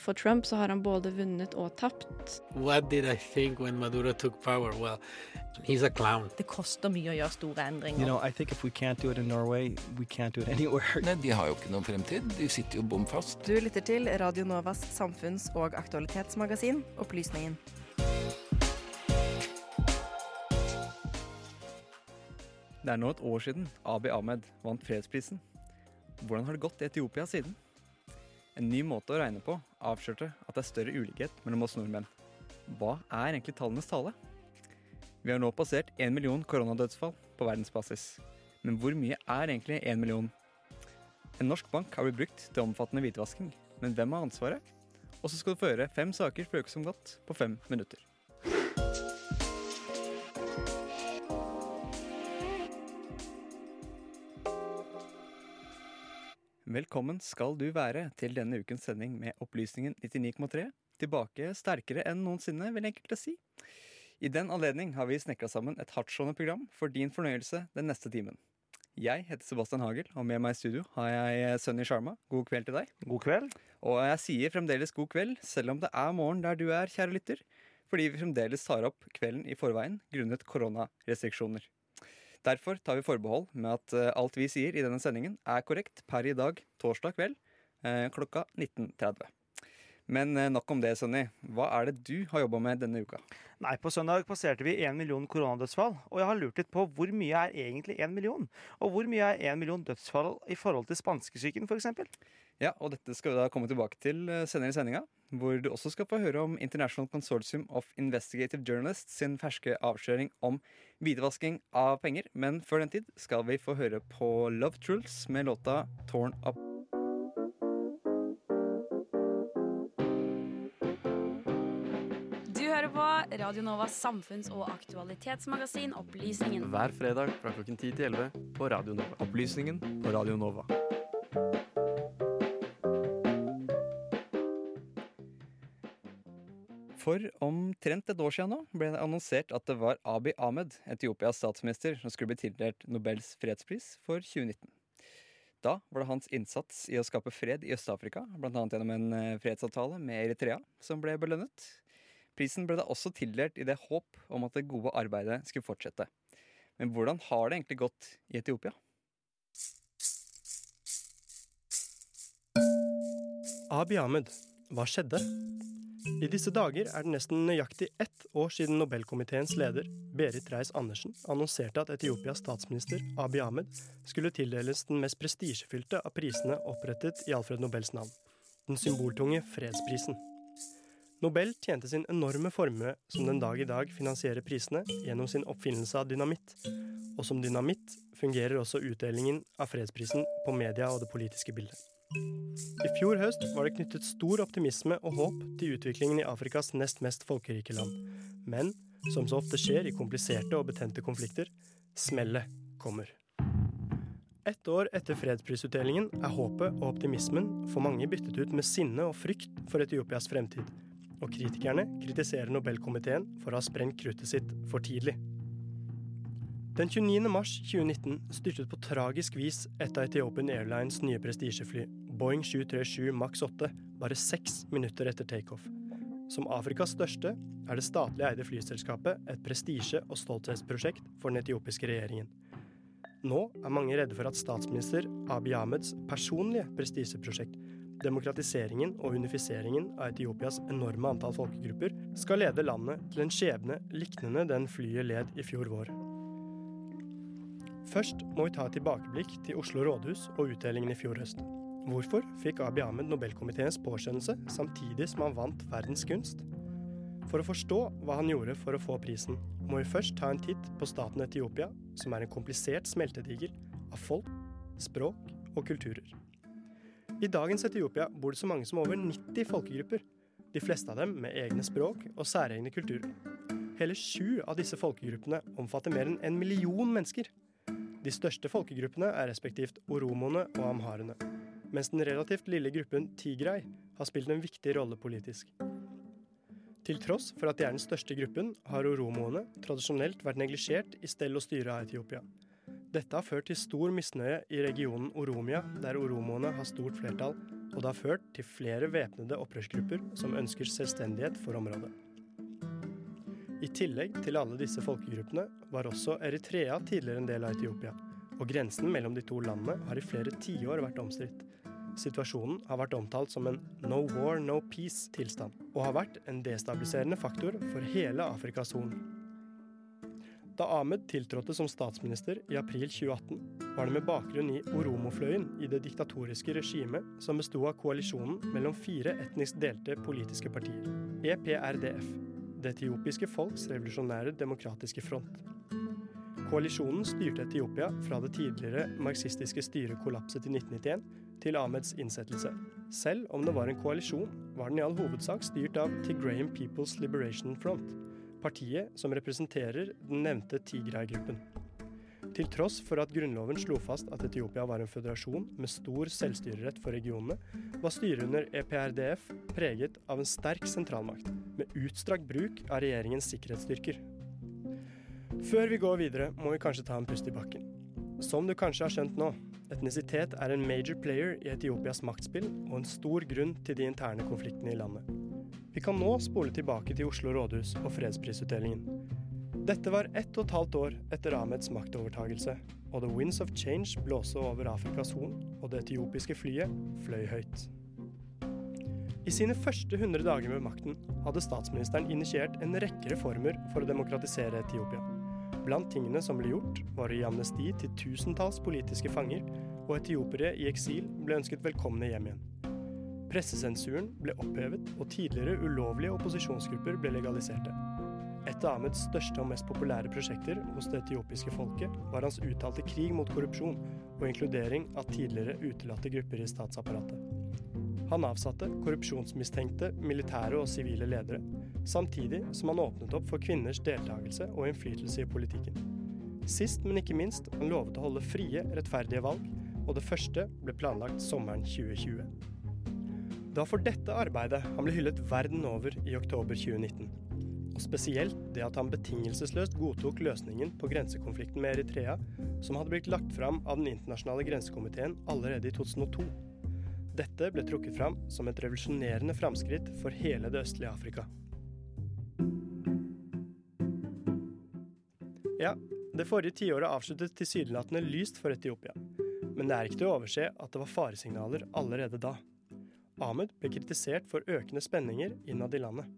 For Trump så har han både vunnet og tapt. What did I think when Maduro took power? Well, he's a clown. Det koster mye å gjøre store endringer. You know, I think if we can't do it in Norway, we can't do it anywhere. Nei, De har jo ikke noen fremtid. De sitter jo bom fast. Du lytter til Radio Novas samfunns- og aktualitetsmagasin Opplysningen. Det er nå et år siden Abiy Ahmed vant fredsprisen. Hvordan har det gått i Etiopia siden? En ny måte å regne på avslørte at det er større ulikhet mellom oss nordmenn. Hva er egentlig tallenes tale? Vi har nå passert én million koronadødsfall på verdensbasis. Men hvor mye er egentlig én million? En norsk bank har blitt brukt til omfattende hvitvasking, men hvem har ansvaret? Og så skal du få høre fem saker fra uka som gått på fem minutter. Velkommen skal du være til denne ukens sending med Opplysningen 99,3. Tilbake sterkere enn noensinne, vil enkelte si. I den anledning har vi snekra sammen et hardtslående program for din fornøyelse den neste timen. Jeg heter Sebastian Hagel, og med meg i studio har jeg Sunny Sharma. God kveld til deg. God kveld. Og jeg sier fremdeles god kveld, selv om det er morgen der du er, kjære lytter. Fordi vi fremdeles tar opp kvelden i forveien grunnet koronarestriksjoner. Derfor tar vi forbehold med at eh, alt vi sier i denne sendingen er korrekt per i dag, torsdag kveld eh, klokka 19.30. Men eh, nok om det, Sunny. Hva er det du har jobba med denne uka? Nei, På søndag passerte vi én million koronadødsfall, og jeg har lurt litt på hvor mye er egentlig én million? Og hvor mye er én million dødsfall i forhold til spanskesyken, f.eks.? Ja, og dette skal vi da komme tilbake til eh, senere i sendinga, hvor du også skal få høre om International Consortium of Investigative Journalists sin ferske avsløring om hvitvasking av penger. Men før den tid skal vi få høre på Love Trulls med låta Torn Up. Du hører på Radio Novas samfunns- og aktualitetsmagasin Opplysningen. Hver fredag fra klokken 10 til 11 på Radio Nova. Opplysningen på Radio Nova. For omtrent et år siden nå ble det annonsert at det var Abiy Ahmed, Etiopias statsminister, som skulle bli tildelt Nobels fredspris for 2019. Da var det hans innsats i å skape fred i Øst-Afrika, bl.a. gjennom en eh, fredsavtale med Eritrea, som ble belønnet. Prisen ble da også tildelt i det håp om at det gode arbeidet skulle fortsette. Men hvordan har det egentlig gått i Etiopia? Abiy Ahmed, hva skjedde? I disse dager er det nesten nøyaktig ett år siden Nobelkomiteens leder, Berit Reiss-Andersen, annonserte at Etiopias statsminister Abiy Ahmed skulle tildeles den mest prestisjefylte av prisene opprettet i Alfred Nobels navn, den symboltunge fredsprisen. Nobel tjente sin enorme formue som den dag i dag finansierer prisene gjennom sin oppfinnelse av dynamitt, og som dynamitt fungerer også utdelingen av fredsprisen på media og det politiske bildet. I fjor høst var det knyttet stor optimisme og håp til utviklingen i Afrikas nest mest folkerike land. Men, som så ofte skjer i kompliserte og betente konflikter, smellet kommer. Ett år etter fredsprisutdelingen er håpet og optimismen for mange byttet ut med sinne og frykt for Etiopias fremtid. Og kritikerne kritiserer Nobelkomiteen for å ha sprengt kruttet sitt for tidlig. Den 29. mars 2019 styrtet på tragisk vis et av Etiopian Airlines nye prestisjefly, Boeing 737 Max 8, bare seks minutter etter takeoff. Som Afrikas største er det statlig eide flyselskapet et prestisje- og stolthetsprosjekt for den etiopiske regjeringen. Nå er mange redde for at statsminister Abiy Ahmeds personlige prestisjeprosjekt, demokratiseringen og unifiseringen av Etiopias enorme antall folkegrupper, skal lede landet til en skjebne liknende den flyet led i fjor vår. Først må vi ta et tilbakeblikk til Oslo rådhus og utdelingen i fjor høst. Hvorfor fikk Abiy Ahmed Nobelkomiteens påskjønnelse samtidig som han vant verdens kunst? For å forstå hva han gjorde for å få prisen, må vi først ta en titt på staten Etiopia, som er en komplisert smeltedigel av folk, språk og kulturer. I dagens Etiopia bor det så mange som over 90 folkegrupper, de fleste av dem med egne språk og særegne kulturer. Hele sju av disse folkegruppene omfatter mer enn en million mennesker. De største folkegruppene er respektivt oromoene og amharene, mens den relativt lille gruppen tigray har spilt en viktig rolle politisk. Til tross for at de er den største gruppen, har oromoene tradisjonelt vært neglisjert i stell og styre av Etiopia. Dette har ført til stor misnøye i regionen Oromia, der oromoene har stort flertall, og det har ført til flere væpnede opprørsgrupper som ønsker selvstendighet for området. I tillegg til alle disse folkegruppene var også Eritrea tidligere en del av Etiopia, og grensen mellom de to landene har i flere tiår vært omstridt. Situasjonen har vært omtalt som en no war, no peace-tilstand, og har vært en destabiliserende faktor for hele Afrikas Horn. Da Ahmed tiltrådte som statsminister i april 2018, var det med bakgrunn i Oromo-fløyen i det diktatoriske regimet som besto av koalisjonen mellom fire etnisk delte politiske partier, EPRDF, Det etiopiske folks revolusjonære demokratiske front. Koalisjonen styrte Etiopia fra det tidligere marxistiske styret kollapset i 1991 til Ahmeds innsettelse. Selv om det var en koalisjon, var den i all hovedsak styrt av Tigrayan People's Liberation Front, partiet som representerer den nevnte Tigray-gruppen. Til tross for at grunnloven slo fast at Etiopia var en føderasjon med stor selvstyrerett for regionene, var styret under EPRDF preget av en sterk sentralmakt, med utstrakt bruk av regjeringens sikkerhetsstyrker. Før vi går videre, må vi kanskje ta en pust i bakken. Som du kanskje har skjønt nå, etnisitet er en major player i Etiopias maktspill og en stor grunn til de interne konfliktene i landet. Vi kan nå spole tilbake til Oslo rådhus og fredsprisutdelingen. Dette var ett og et halvt år etter Ahmeds maktovertagelse, og The Winds of Change blåste over Afrikas Horn, og det etiopiske flyet fløy høyt. I sine første 100 dager med makten hadde statsministeren initiert en rekke reformer for å demokratisere Etiopia. Blant tingene som ble gjort, var å gi amnesti til tusentalls politiske fanger, og etiopere i eksil ble ønsket velkomne hjem igjen. Pressesensuren ble opphevet, og tidligere ulovlige opposisjonsgrupper ble legaliserte. Et av Ahmeds største og mest populære prosjekter hos det etiopiske folket var hans uttalte krig mot korrupsjon og inkludering av tidligere utelatte grupper i statsapparatet. Han avsatte korrupsjonsmistenkte militære og sivile ledere, samtidig som han åpnet opp for kvinners deltakelse og innflytelse i politikken. Sist, men ikke minst, han lovet å holde frie, rettferdige valg, og det første ble planlagt sommeren 2020. Det var for dette arbeidet han ble hyllet verden over i oktober 2019. Og spesielt det at han betingelsesløst godtok løsningen på grensekonflikten med Eritrea, som hadde blitt lagt fram av Den internasjonale grensekomiteen allerede i 2002. Dette ble trukket fram som et revolusjonerende framskritt for hele det østlige Afrika. Ja, det forrige tiåret avsluttet tilsynelatende lyst for Etiopia. Men det er ikke til å overse at det var faresignaler allerede da. Ahmed ble kritisert for økende spenninger innad i landet.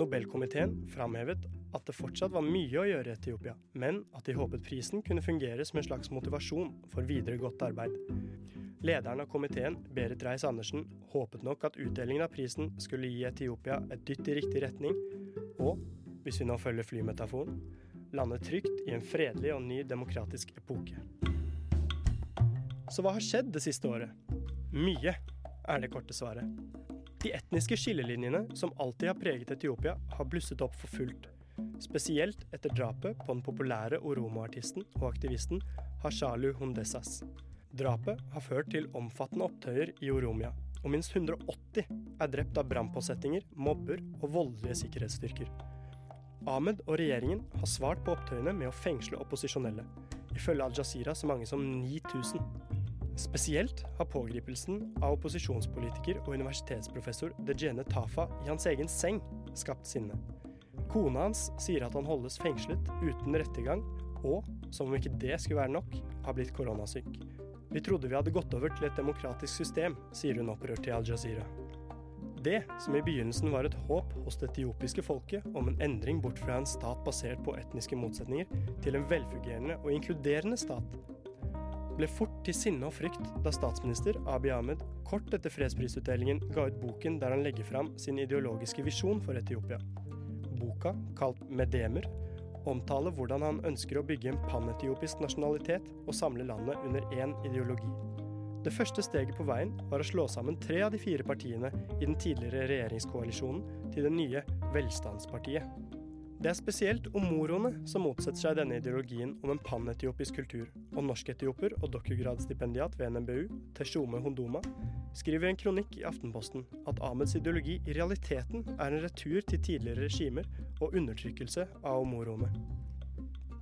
Nobelkomiteen framhevet at det fortsatt var mye å gjøre i Etiopia, men at de håpet prisen kunne fungere som en slags motivasjon for videre godt arbeid. Lederen av komiteen, Berit Reiss-Andersen, håpet nok at utdelingen av prisen skulle gi Etiopia et dytt i riktig retning, og, hvis vi nå følger flymetaforen, lande trygt i en fredelig og ny demokratisk epoke. Så hva har skjedd det siste året? Mye, er det korte svaret. De etniske skillelinjene som alltid har preget Etiopia, har blusset opp for fullt. Spesielt etter drapet på den populære oromo-artisten og aktivisten Hashalu Hundesas. Drapet har ført til omfattende opptøyer i Oromia, og minst 180 er drept av brannpåsettinger, mobber og voldelige sikkerhetsstyrker. Ahmed og regjeringen har svart på opptøyene med å fengsle opposisjonelle. Ifølge Al-Jazeera så mange som 9000. Spesielt har pågripelsen av opposisjonspolitiker og universitetsprofessor Dejene Tafa i hans egen seng skapt sinne. Kona hans sier at han holdes fengslet uten rettergang, og, som om ikke det skulle være nok, har blitt koronasyk. Vi trodde vi hadde gått over til et demokratisk system, sier hun opprørt til Al-Jazeera. Det som i begynnelsen var et håp hos det etiopiske folket om en endring bort fra en stat basert på etniske motsetninger, til en velfungerende og inkluderende stat, ble fort til sinne og frykt da statsminister Abiy Ahmed kort etter fredsprisutdelingen ga ut boken der han legger fram sin ideologiske visjon for Etiopia. Boka, kalt Medemer, omtaler hvordan han ønsker å bygge en panetiopisk nasjonalitet og samle landet under én ideologi. Det første steget på veien var å slå sammen tre av de fire partiene i den tidligere regjeringskoalisjonen til det nye Velstandspartiet. Det er spesielt omoroene som motsetter seg denne ideologien om en panetiopisk kultur, og norsketioper og doktorgradsstipendiat ved NMBU, Teshome Hondoma, skriver en kronikk i Aftenposten at Ahmeds ideologi i realiteten er en retur til tidligere regimer og undertrykkelse av omoroene.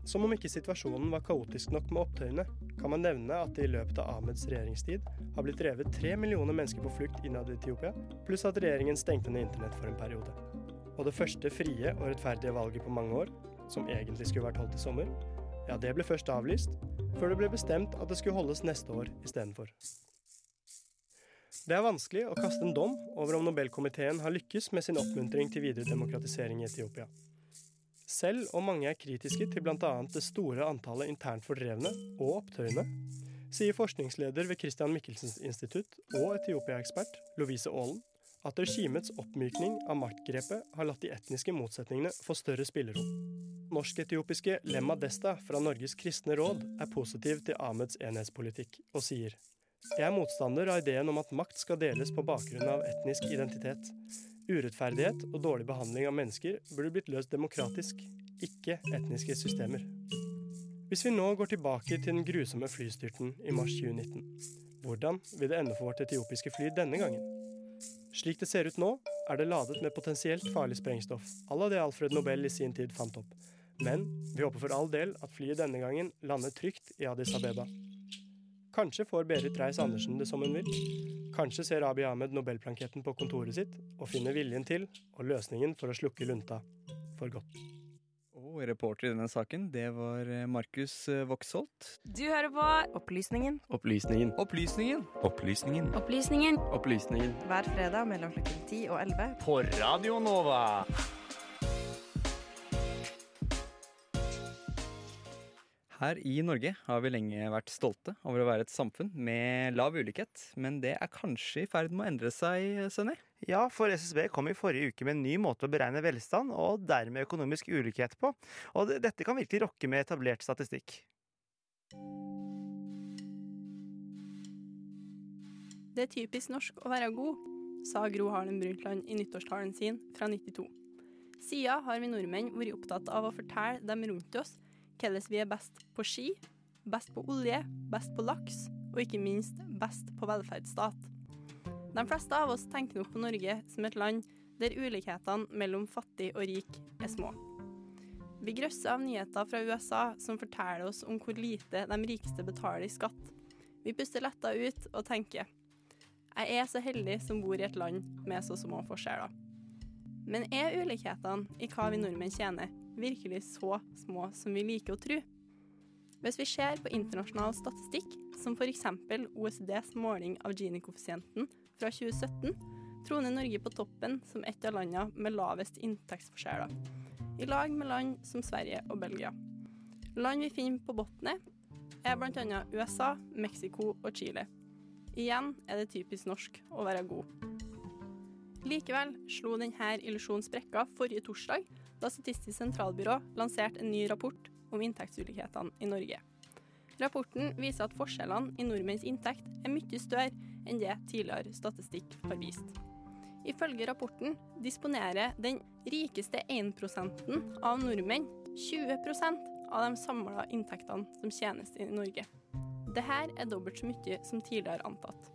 Som om ikke situasjonen var kaotisk nok med opptøyene, kan man nevne at det i løpet av Ahmeds regjeringstid har blitt drevet tre millioner mennesker på flukt innad i Etiopia, pluss at regjeringen stengte ned internett for en periode. Og det første frie og rettferdige valget på mange år, som egentlig skulle vært holdt i sommer, ja, det ble først avlyst, før det ble bestemt at det skulle holdes neste år istedenfor. Det er vanskelig å kaste en dom over om Nobelkomiteen har lykkes med sin oppmuntring til videre demokratisering i Etiopia. Selv om mange er kritiske til bl.a. det store antallet internt fordrevne og opptøyene, sier forskningsleder ved Christian Michelsens institutt og Etiopia-ekspert Lovise Aalen at regimets oppmykning av maktgrepet har latt de etniske motsetningene få større spillerom. Norsk-etiopiske Lemma Desta fra Norges kristne råd er positiv til Ahmeds enhetspolitikk og sier jeg er motstander av ideen om at makt skal deles på bakgrunn av etnisk identitet. Urettferdighet og dårlig behandling av mennesker burde blitt løst demokratisk, ikke etniske systemer. Hvis vi nå går tilbake til den grusomme flystyrten i mars 2019, hvordan vil det ende for vårt etiopiske fly denne gangen? Slik det ser ut nå, er det ladet med potensielt farlig sprengstoff, à la det Alfred Nobel i sin tid fant opp. Men vi håper for all del at flyet denne gangen lander trygt i Addis Abeba. Kanskje får Berit Reiss-Andersen det som hun vil. Kanskje ser Abiy Ahmed nobelplanketten på kontoret sitt og finner viljen til og løsningen for å slukke lunta for godt. Og reporter i denne saken, det var Markus Voksholt. Du hører på Opplysningen Opplysningen. Opplysningen. Opplysningen. Opplysningen. Opplysningen. hver fredag mellom klokken 10 og 11 På Radio Nova. Her i Norge har vi lenge vært stolte over å være et samfunn med lav ulikhet, men det er kanskje i ferd med å endre seg, Sønni? Ja, for SSB kom i forrige uke med en ny måte å beregne velstand og dermed økonomisk ulikhet på. Og dette kan virkelig rokke med etablert statistikk. Det er typisk norsk å være god, sa Gro Harlem Brundtland i nyttårstalen sin fra 92. Siden har vi nordmenn vært opptatt av å fortelle dem rundt oss hvordan vi er best på ski, best på olje, best på laks og ikke minst best på velferdsstat. De fleste av oss tenker nok på Norge som et land der ulikhetene mellom fattig og rik er små. Vi grøsser av nyheter fra USA som forteller oss om hvor lite de rikeste betaler i skatt. Vi puster letta ut og tenker jeg er så heldig som bor i et land med så små forskjeller. Men er ulikhetene i hva vi nordmenn tjener, virkelig så små som vi liker å tro? Hvis vi ser på internasjonal statistikk, som f.eks. OECDs måling av Gini-koeffisienten fra 2017, troner Norge på toppen som et av landene med lavest inntektsforskjeller, i lag med land som Sverige og Belgia. Land vi finner på bunnen, er bl.a. USA, Mexico og Chile. Igjen er det typisk norsk å være god. Likevel slo denne illusjonen sprekka forrige torsdag, da Statistisk sentralbyrå lanserte en ny rapport om inntektsulikhetene i Norge. Rapporten viser at forskjellene i nordmenns inntekt er mye større enn det tidligere statistikk har vist. Ifølge rapporten disponerer den rikeste 1% av nordmenn 20% av de samla inntektene som tjenes i Norge. Dette er dobbelt så mye som tidligere antatt.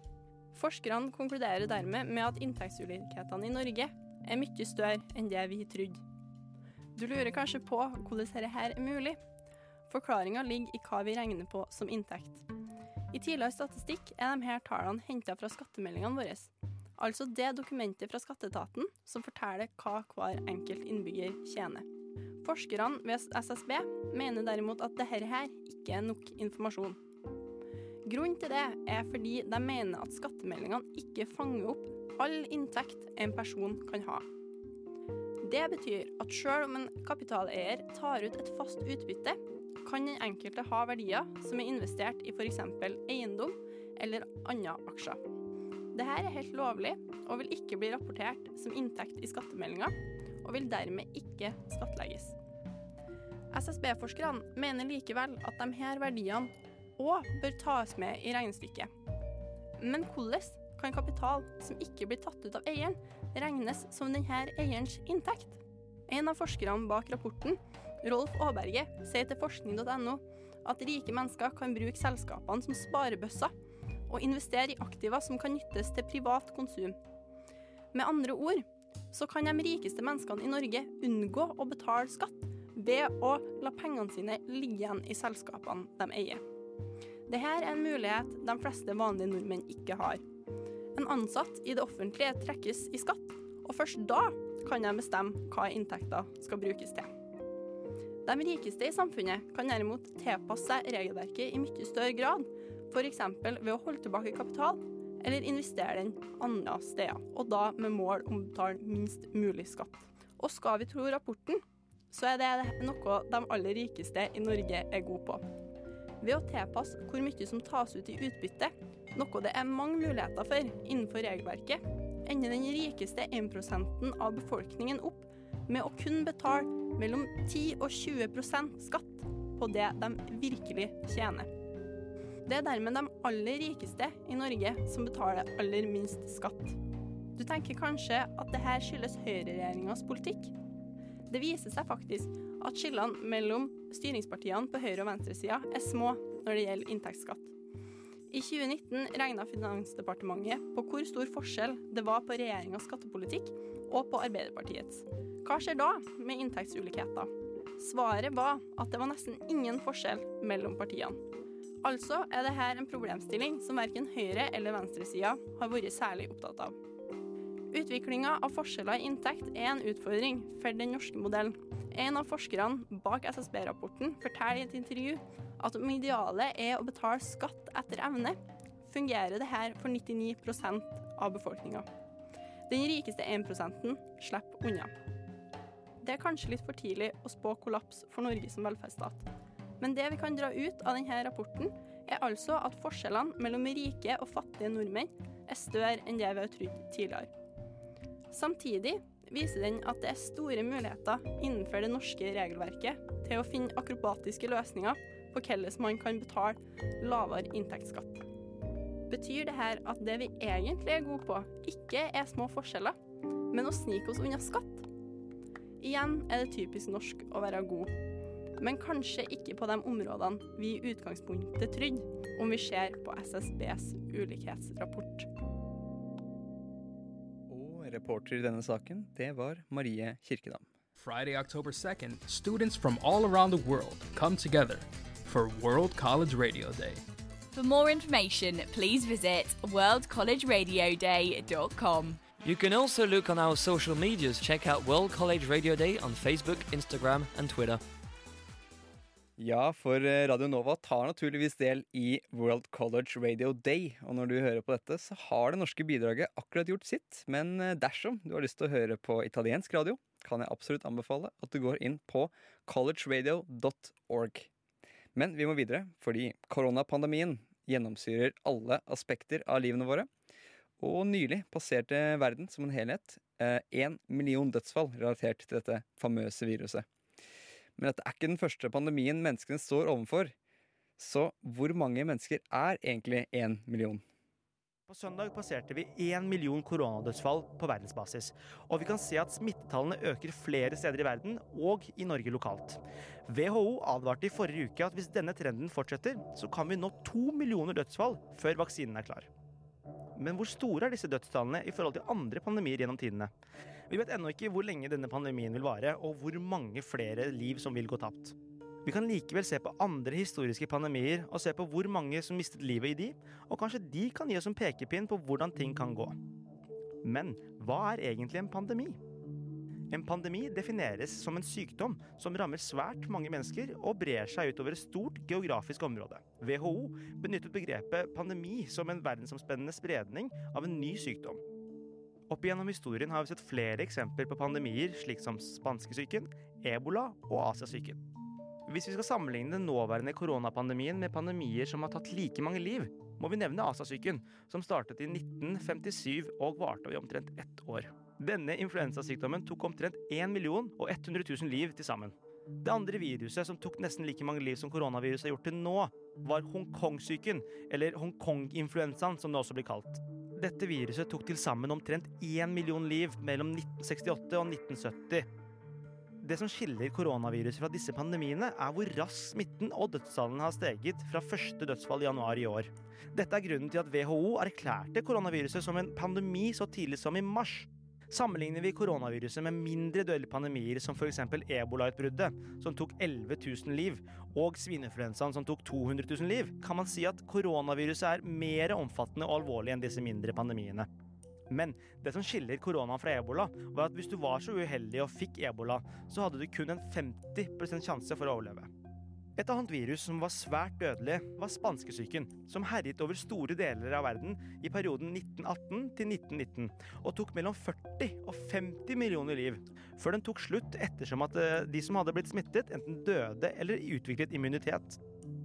Forskerne konkluderer dermed med at inntektsulikhetene i Norge er mye større enn det vi trodde. Du lurer kanskje på hvordan dette er mulig? Forklaringa ligger i hva vi regner på som inntekt. I tidligere statistikk er de her tallene henta fra skattemeldingene våre. Altså det dokumentet fra skatteetaten som forteller hva hver enkelt innbygger tjener. Forskerne ved SSB mener derimot at dette her ikke er nok informasjon. Grunnen til det er fordi de mener at skattemeldingene ikke fanger opp all inntekt en person kan ha. Det betyr at selv om en kapitaleier tar ut et fast utbytte, kan den enkelte ha verdier som er investert i f.eks. eiendom eller andre aksjer. Dette er helt lovlig og vil ikke bli rapportert som inntekt i skattemeldinga, og vil dermed ikke skattlegges. SSB-forskerne mener likevel at her verdiene òg bør tas med i regnestykket. Men hvordan kan kapital som ikke blir tatt ut av eieren, regnes som denne eierens inntekt? En av forskerne bak rapporten, Rolf Aaberge, sier til forskning.no at rike mennesker kan bruke selskapene som sparebøsser og investere i aktiver som kan nyttes til privat konsum. Med andre ord så kan de rikeste menneskene i Norge unngå å betale skatt ved å la pengene sine ligge igjen i selskapene de eier. Dette er en mulighet de fleste vanlige nordmenn ikke har. En ansatt i det offentlige trekkes i skatt, og først da kan de bestemme hva inntekter skal brukes til. De rikeste i samfunnet kan derimot tilpasse seg regelverket i mye større grad, f.eks. ved å holde tilbake kapital eller investere den andre steder, og da med mål om å betale minst mulig skatt. Og skal vi tro rapporten, så er det noe de aller rikeste i Norge er gode på. Ved å tilpasse hvor mye som tas ut i utbytte, noe det er mange muligheter for innenfor regelverket, ender den rikeste 1% av befolkningen opp med å kun betale mellom 10 og 20% skatt på det de virkelig tjener. Det er dermed de aller rikeste i Norge som betaler aller minst skatt. Du tenker kanskje at dette skyldes høyreregjeringas politikk? Det viser seg faktisk at skillene mellom styringspartiene på høyre- og venstresida er små når det gjelder inntektsskatt. I 2019 regna Finansdepartementet på hvor stor forskjell det var på regjeringas skattepolitikk og på Arbeiderpartiets. Hva skjer da med inntektsulikheter? Svaret var at det var nesten ingen forskjell mellom partiene. Altså er dette en problemstilling som verken høyre- eller venstresida har vært særlig opptatt av. Utviklinga av forskjeller i inntekt er en utfordring for den norske modellen. En av forskerne bak SSB-rapporten forteller i et intervju at om idealet er å betale skatt etter evne, fungerer det her for 99% av befolkninga. Den rikeste 1 slipper unna. Det er kanskje litt for tidlig å spå kollaps for Norge som velferdsstat. Men det vi kan dra ut av denne rapporten, er altså at forskjellene mellom rike og fattige nordmenn er større enn det vi har trodd tidligere. Samtidig viser den at det er store muligheter innenfor det norske regelverket til å finne akrobatiske løsninger på hvordan man kan betale lavere inntektsskatt. Betyr det her at det vi egentlig er gode på, ikke er små forskjeller, men å snike oss unna skatt? Igjen er det typisk norsk å være god, men kanskje ikke på de områdene vi i utgangspunktet trodde, om vi ser på SSBs ulikhetsrapport. Og reporter i denne saken, det var Marie Kirkedam. Friday, October 2nd, students from all around the world come together for World College Radio Day. For more information, please visit worldcollegeradioday.com. You can also look on our social medias. Check out World College Radio Day on Facebook, Instagram, and Twitter. Ja, for eh, Radio Nova tar naturligvis del i World College Radio Day. Og når du hører på dette, så har det norske bidraget akkurat gjort sitt. Men eh, dersom du har lyst til å høre på italiensk radio, kan jeg absolutt anbefale at du går inn på collegeradio.org. Men vi må videre, fordi koronapandemien gjennomsyrer alle aspekter av livene våre. Og nylig passerte verden som en helhet én million dødsfall relatert til dette famøse viruset. Men dette er ikke den første pandemien menneskene står overfor. Så hvor mange mennesker er egentlig én million? Søndag passerte vi én million koronadødsfall på verdensbasis. Og vi kan se at smittetallene øker flere steder i verden, og i Norge lokalt. WHO advarte i forrige uke at hvis denne trenden fortsetter, så kan vi nå to millioner dødsfall før vaksinen er klar. Men hvor store er disse dødstallene i forhold til andre pandemier gjennom tidene? Vi vet ennå ikke hvor lenge denne pandemien vil vare, og hvor mange flere liv som vil gå tapt. Vi kan likevel se på andre historiske pandemier og se på hvor mange som mistet livet i de, og kanskje de kan gi oss en pekepinn på hvordan ting kan gå. Men hva er egentlig en pandemi? En pandemi defineres som en sykdom som rammer svært mange mennesker og brer seg utover et stort geografisk område. WHO benyttet begrepet pandemi som en verdensomspennende spredning av en ny sykdom. Opp igjennom historien har vi sett flere eksempler på pandemier, slik som spanskesyken, ebola og asiasyken. Hvis vi skal sammenligne den nåværende koronapandemien med pandemier som har tatt like mange liv, må vi nevne asasyken, som startet i 1957 og varte i omtrent ett år. Denne influensasykdommen tok omtrent 1 million og 100 000 liv til sammen. Det andre viruset som tok nesten like mange liv som koronaviruset har gjort til nå, var Hongkong-syken, eller Hongkong-influensaen som det også blir kalt. Dette viruset tok til sammen omtrent 1 million liv mellom 1968 og 1970. Det som skiller koronaviruset fra disse pandemiene, er hvor raskt smitten og dødstallene har steget fra første dødsfall i januar i år. Dette er grunnen til at WHO erklærte koronaviruset som en pandemi så tidlig som i mars. Sammenligner vi koronaviruset med mindre dødelige pandemier som f.eks. ebolautbruddet, som tok 11 000 liv, og svineinfluensaen som tok 200 000 liv, kan man si at koronaviruset er mer omfattende og alvorlig enn disse mindre pandemiene. Men det som skiller koronaen fra ebola, var at hvis du var så uheldig og fikk ebola, så hadde du kun en 50 sjanse for å overleve. Et annet virus som var svært dødelig, var spanskesyken, som herjet over store deler av verden i perioden 1918 til 1919, og tok mellom 40 og 50 millioner liv, før den tok slutt ettersom at eh, de som hadde blitt smittet, enten døde eller utviklet immunitet.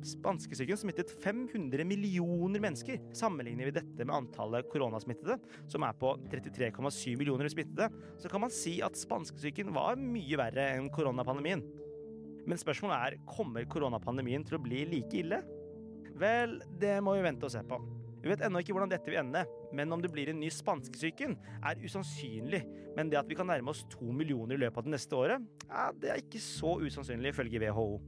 Spanskesyken smittet 500 millioner mennesker. Sammenligner vi dette med antallet koronasmittede, som er på 33,7 millioner smittede, så kan man si at spanskesyken var mye verre enn koronapandemien. Men spørsmålet er kommer koronapandemien til å bli like ille? Vel, det må vi vente og se på. Vi vet ennå ikke hvordan dette vil ende, men om det blir en ny spanskesyken, er usannsynlig. Men det at vi kan nærme oss to millioner i løpet av det neste året, ja, det er ikke så usannsynlig, ifølge WHO.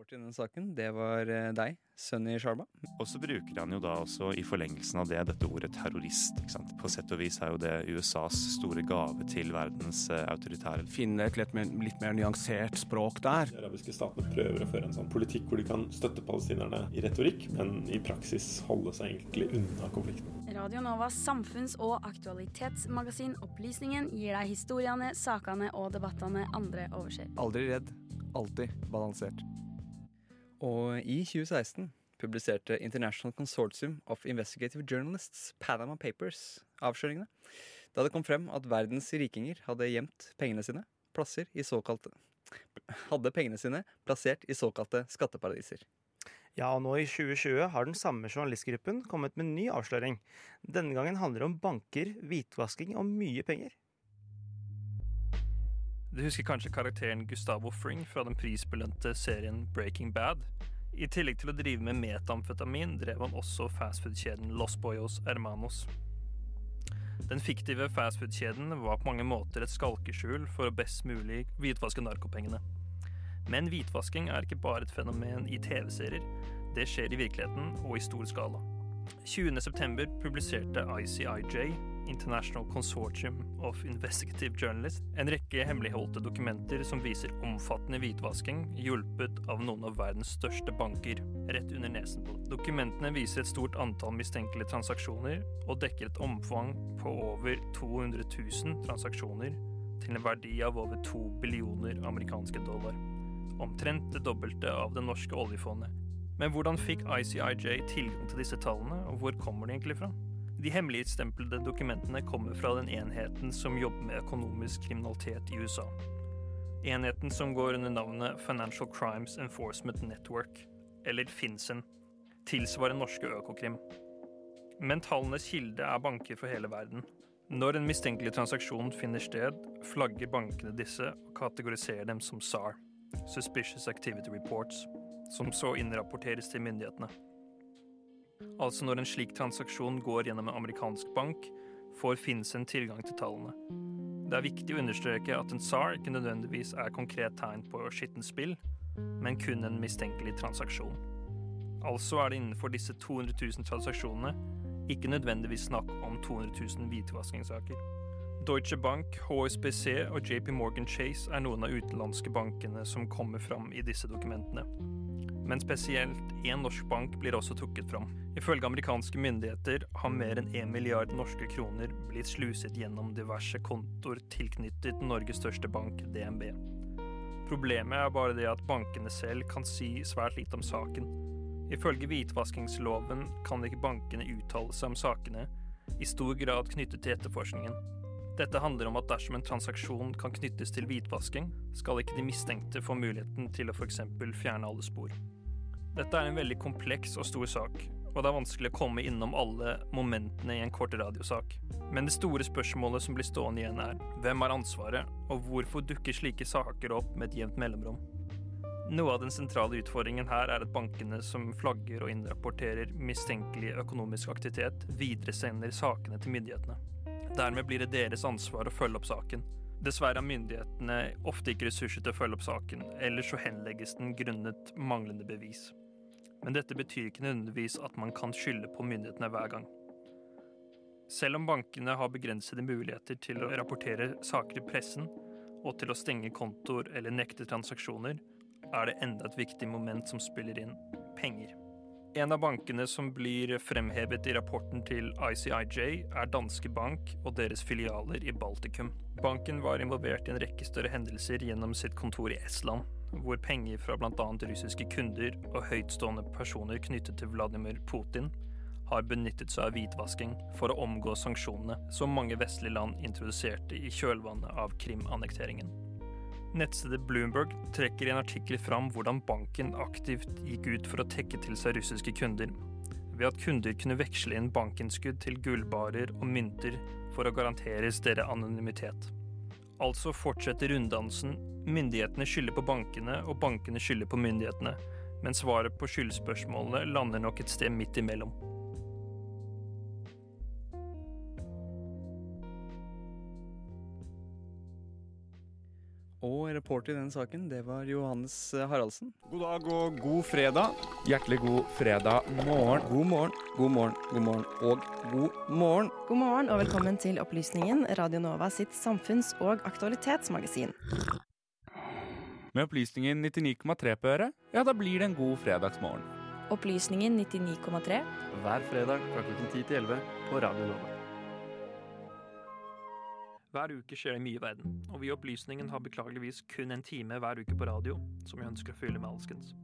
Reporter i denne saken, det var eh, deg, Sunny Sharma. Og så bruker han jo da også i forlengelsen av det dette ordet terrorist. ikke sant? På sett og vis er jo det USAs store gave til verdens uh, autoritære Finne et litt mer, litt mer, nyansert språk der. De arabiske statene prøver å føre en sånn politikk hvor de kan støtte palestinerne i retorikk, men i praksis holde seg egentlig unna konflikten. Radio Novas samfunns- og aktualitetsmagasin Opplysningen gir deg historiene, sakene og debattene andre overser. Aldri redd, alltid balansert. Og i 2016 publiserte International Consortium of Investigative Journalists Panama Papers avsløringene. Da det kom frem at verdens rikinger hadde gjemt pengene sine plasser i såkalte hadde pengene sine plassert i såkalte skatteparadiser. Ja, og nå i 2020 har den samme journalistgruppen kommet med ny avsløring. Denne gangen handler det om banker, hvitvasking og mye penger. Du husker kanskje karakteren Gustavo Fring fra den prisbelønte serien Breaking Bad. I tillegg til å drive med metamfetamin drev han også fastfood-kjeden Los Boyos Hermanos. Den fiktive fastfood-kjeden var på mange måter et skalkeskjul for å best mulig hvitvaske narkopengene. Men hvitvasking er ikke bare et fenomen i TV-serier. Det skjer i virkeligheten og i stor skala. 20.9 publiserte ICIJ, International Consortium of Investigative Journalists, en rekke hemmeligholdte dokumenter som viser omfattende hvitvasking, hjulpet av noen av verdens største banker, rett under nesen på. Dokumentene viser et stort antall mistenkelige transaksjoner, og dekker et omfang på over 200 000 transaksjoner til en verdi av over 2 billioner amerikanske dollar. Omtrent det dobbelte av det norske oljefondet. Men hvordan fikk ICIJ tilgang til disse tallene, og hvor kommer de egentlig fra? De hemmelighetstemplede dokumentene kommer fra den enheten som jobber med økonomisk kriminalitet i USA. Enheten som går under navnet Financial Crimes Enforcement Network, eller FINCEN, tilsvarer norske Økokrim. Men tallenes kilde er banker fra hele verden. Når en mistenkelig transaksjon finner sted, flagger bankene disse og kategoriserer dem som SAR, Suspicious Activity Reports, som så innrapporteres til myndighetene. Altså når en slik transaksjon går gjennom en amerikansk bank, får FINCEN tilgang til tallene. Det er viktig å understreke at en SAR ikke nødvendigvis er konkret tegn på skittent spill, men kun en mistenkelig transaksjon. Altså er det innenfor disse 200 000 transaksjonene ikke nødvendigvis snakk om 200 000 hvitvaskingssaker. Deutsche Bank, HSBC og JP Morgan Chase er noen av utenlandske bankene som kommer fram i disse dokumentene. Men spesielt én norsk bank blir også trukket fram. Ifølge amerikanske myndigheter har mer enn 1 milliard norske kroner blitt sluset gjennom diverse kontoer tilknyttet Norges største bank, DNB. Problemet er bare det at bankene selv kan si svært lite om saken. Ifølge hvitvaskingsloven kan ikke bankene uttale seg om sakene, i stor grad knyttet til etterforskningen. Dette handler om at dersom en transaksjon kan knyttes til hvitvasking, skal ikke de mistenkte få muligheten til å f.eks. fjerne alle spor. Dette er en veldig kompleks og stor sak, og det er vanskelig å komme innom alle momentene i en kort radiosak. Men det store spørsmålet som blir stående igjen er hvem har ansvaret, og hvorfor dukker slike saker opp med et jevnt mellomrom? Noe av den sentrale utfordringen her er at bankene som flagger og innrapporterer mistenkelig økonomisk aktivitet, videresender sakene til myndighetene. Dermed blir det deres ansvar å følge opp saken. Dessverre har myndighetene ofte ikke ressurser til å følge opp saken, eller så henlegges den grunnet manglende bevis. Men dette betyr ikke nødvendigvis at man kan skylde på myndighetene hver gang. Selv om bankene har begrensede muligheter til å rapportere saker i pressen og til å stenge kontoer eller nekte transaksjoner, er det enda et viktig moment som spiller inn penger. En av bankene som blir fremhevet i rapporten til ICIJ, er Danske Bank og deres filialer i Baltikum. Banken var involvert i en rekke større hendelser gjennom sitt kontor i Estland, hvor penger fra bl.a. russiske kunder og høytstående personer knyttet til Vladimir Putin har benyttet seg av hvitvasking for å omgå sanksjonene som mange vestlige land introduserte i kjølvannet av Krim-annekteringen. Nettstedet Bloomberg trekker i en artikkel fram hvordan banken aktivt gikk ut for å tekke til seg russiske kunder, ved at kunder kunne veksle inn bankinnskudd til gullbarer og mynter for å garanteres deres anonymitet. Altså fortsetter runddansen. Myndighetene skylder på bankene, og bankene skylder på myndighetene. Men svaret på skyldspørsmålene lander nok et sted midt imellom. Reporter i denne saken, det var Johannes eh, Haraldsen. God dag og god fredag. Hjertelig god fredag morgen. God morgen, god morgen, god morgen og god morgen. God morgen og velkommen til Opplysningen, Radio Nova sitt samfunns- og aktualitetsmagasin. Med opplysningen 99,3 på øret, ja da blir det en god fredagsmorgen. Opplysningen 99,3. Hver fredag fra klokken 10 til 11 på Radio Nova. Hver uke skjer det mye i verden, og vi i Opplysningen har beklageligvis kun en time hver uke på radio, som vi ønsker å fylle med alskens.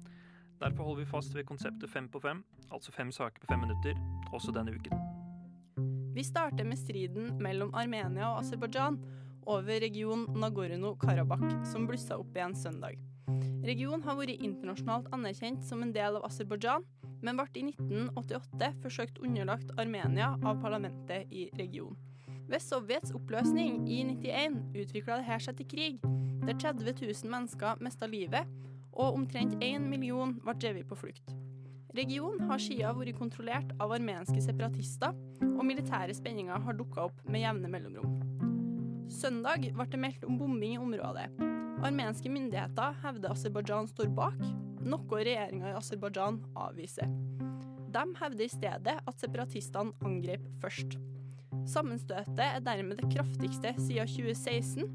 Derfor holder vi fast ved konseptet fem på fem, altså fem saker på fem minutter, også denne uken. Vi starter med striden mellom Armenia og Aserbajdsjan over regionen Nagorno-Karabakh, som blussa opp igjen søndag. Regionen har vært internasjonalt anerkjent som en del av Aserbajdsjan, men ble i 1988 forsøkt underlagt Armenia av parlamentet i regionen. Ved Sovjets oppløsning i 91 utvikla dette seg til krig, der 30 000 mennesker mista livet, og omtrent 1 million ble drevet på flukt. Regionen har siden vært kontrollert av armenske separatister, og militære spenninger har dukka opp med jevne mellomrom. Søndag ble det meldt om bombing i området. Armenske myndigheter hevder Aserbajdsjan står bak, noe regjeringa i Aserbajdsjan avviser. De hevder i stedet at separatistene angrep først. Sammenstøtet er dermed det kraftigste siden 2016,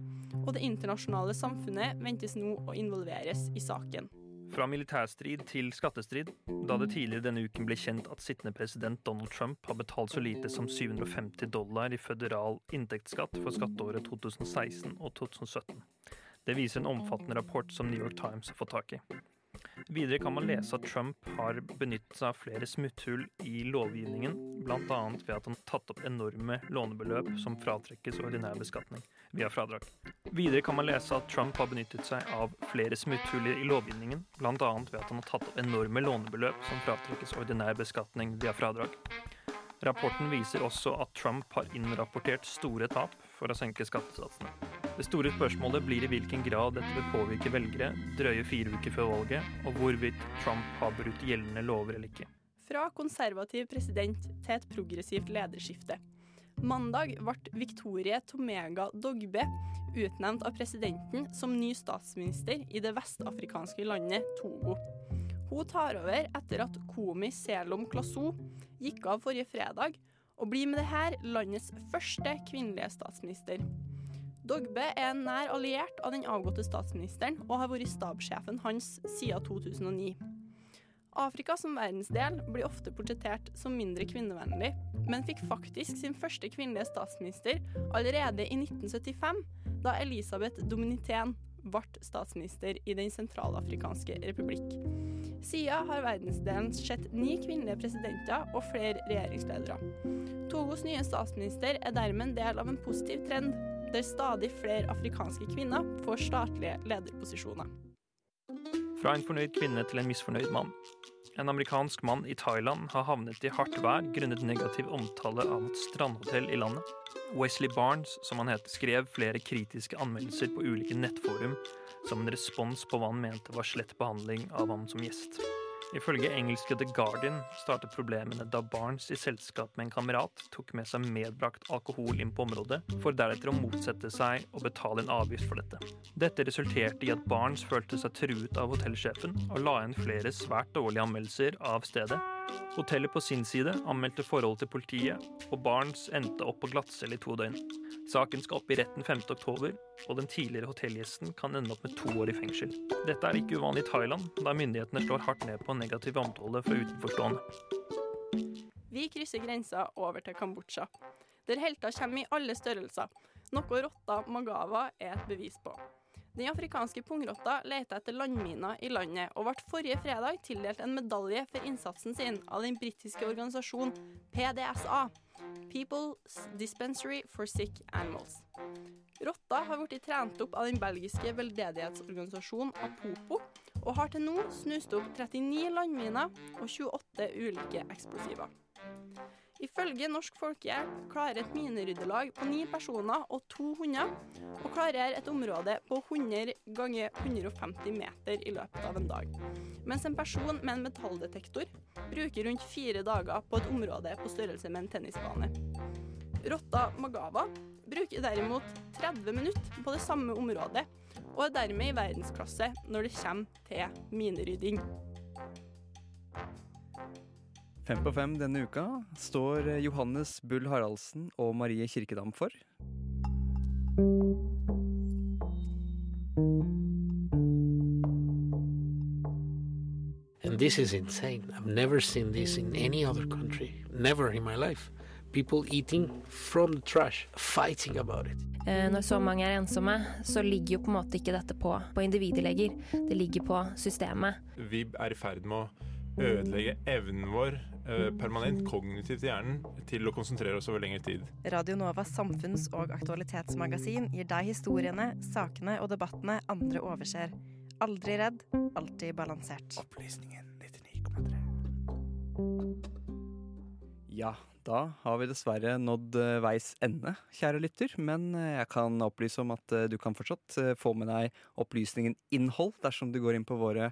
og det internasjonale samfunnet ventes nå å involveres i saken. Fra militærstrid til skattestrid, da det tidligere denne uken ble kjent at sittende president Donald Trump har betalt så lite som 750 dollar i føderal inntektsskatt for skatteåret 2016 og 2017. Det viser en omfattende rapport som New York Times har fått tak i. Videre kan man lese at Trump har benyttet seg av flere smutthull i lovgivningen, bl.a. ved at han har tatt opp enorme lånebeløp som fratrekkes ordinær beskatning via fradrag. Videre kan man lese at Trump har benyttet seg av flere smutthull i lovgivningen, bl.a. ved at han har tatt opp enorme lånebeløp som fratrekkes ordinær beskatning via fradrag. Rapporten viser også at Trump har innrapportert store tap for å senke skattesatsene. Det store spørsmålet blir i hvilken grad dette vil påvirke velgere drøye fire uker før valget, og hvorvidt Trump har brutt gjeldende lover eller ikke. Fra konservativ president til et progressivt lederskifte. Mandag ble Victorie Tomega Dogbe utnevnt av presidenten som ny statsminister i det vestafrikanske landet Togo. Hun tar over etter at Komi Selom Klasso gikk av forrige fredag, og blir med dette landets første kvinnelige statsminister. Dogbe er en nær alliert av den avgåtte statsministeren og har vært stabssjefen hans siden 2009. Afrika som verdensdel blir ofte portrettert som mindre kvinnevennlig, men fikk faktisk sin første kvinnelige statsminister allerede i 1975, da Elisabeth Dominitén ble statsminister i Den sentralafrikanske republikk. Siden har verdensdelen sett ni kvinnelige presidenter og flere regjeringsledere. Togos nye statsminister er dermed en del av en positiv trend, der stadig flere afrikanske kvinner får statlige lederposisjoner. Fra en fornøyd kvinne til en misfornøyd mann. En amerikansk mann i Thailand har havnet i hardt vær grunnet negativ omtale av et strandhotell i landet. Wesley Barnes, som han heter, skrev flere kritiske anmeldelser på ulike nettforum som en respons på hva han mente var slett behandling av ham som gjest. Ifølge engelske The Guardian startet problemene da Barnes i selskap med en kamerat tok med seg medbrakt alkohol inn på området, for deretter å motsette seg og betale en avgift for dette. Dette resulterte i at Barnes følte seg truet av hotellsjefen og la inn flere svært dårlige anmeldelser av stedet, Hotellet på sin side anmeldte forholdet til politiet, og Barnes endte opp på glattcelle i to døgn. Saken skal opp i retten 5. oktober, og den tidligere hotellgjesten kan ende opp med to år i fengsel. Dette er ikke uvanlig i Thailand, da myndighetene slår hardt ned på negativ omtale fra utenforstående. Vi krysser grensa over til Kambodsja, der helter kommer i alle størrelser, noe rotta Magawa er et bevis på. Den afrikanske pungrotta leter etter landminer i landet, og ble forrige fredag tildelt en medalje for innsatsen sin av den britiske organisasjonen PDSA, People's Dispensary for Sick Animals. Rotta har blitt trent opp av den belgiske veldedighetsorganisasjonen Apopo, og har til nå snust opp 39 landminer og 28 ulike eksplosiver. Ifølge Norsk Folkehjelp klarer et mineryddelag på ni personer og to hunder å klarere et område på 100 ganger 150 meter i løpet av en dag. Mens en person med en metalldetektor bruker rundt fire dager på et område på størrelse med en tennisbane. Rotta Magava bruker derimot 30 minutter på det samme området, og er dermed i verdensklasse når det kommer til minerydding. Fem på fem denne uka står Johannes Bull Haraldsen og Marie Kirkedam for. And this is insane. I've never seen this in any other country. Never in my life. People eating from the trash, fighting about it. Eh, Når så mange er ensomme, så ligger jo på en måte ikke dette på, på individleger. Det ligger på systemet. Vi er i ferd med å ødelegge evnen vår permanent kognitivt i hjernen til å konsentrere oss over lengre tid. Radio Novas samfunns- og aktualitetsmagasin gir deg historiene, sakene og debattene andre overser. Aldri redd, alltid balansert. Opplysningen 99,3. Ja, da har vi dessverre nådd eh, veis ende, kjære lytter. Men eh, jeg kan opplyse om at eh, du kan fortsatt eh, få med deg opplysningen innhold dersom du går inn på våre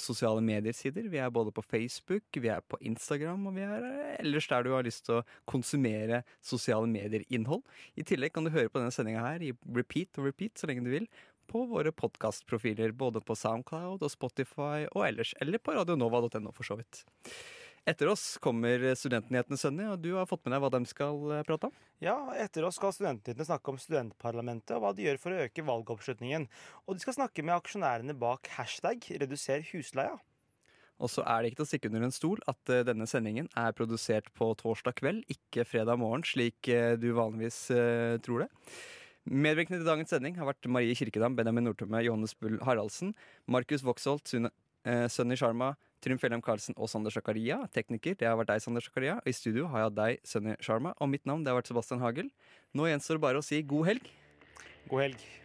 sosiale medier-sider. Vi er både på Facebook, vi er på Instagram, og vi er ellers der du har lyst til å konsumere sosiale medier-innhold. I tillegg kan du høre på denne sendinga her i repeat og repeat så lenge du vil på våre podkastprofiler, både på Soundcloud og Spotify og ellers, eller på radionova.no for så vidt. Etter oss kommer Studentnyhetene, Sønni, og du har fått med deg hva de skal eh, prate om? Ja, etter oss skal Studentnyhetene snakke om studentparlamentet og hva de gjør for å øke valgoppslutningen. Og de skal snakke med aksjonærene bak hashtag 'reduser husleia'. Og så er det ikke til å stikke under en stol at eh, denne sendingen er produsert på torsdag kveld, ikke fredag morgen, slik eh, du vanligvis tror det. Medvirkende til dagens sending har vært Marie Kirkedam, Benjamin Nordtømme, Johannes Bull Haraldsen, Markus eh, Sunni Sharma, Trym Fjellheim Karlsen og Sander Sakaria Tekniker, det har vært deg, Sander Sakaria Og i studio har jeg hatt deg, Sunny Sharma. Og mitt navn det har vært Sebastian Hagel. Nå gjenstår det bare å si god helg. God helg.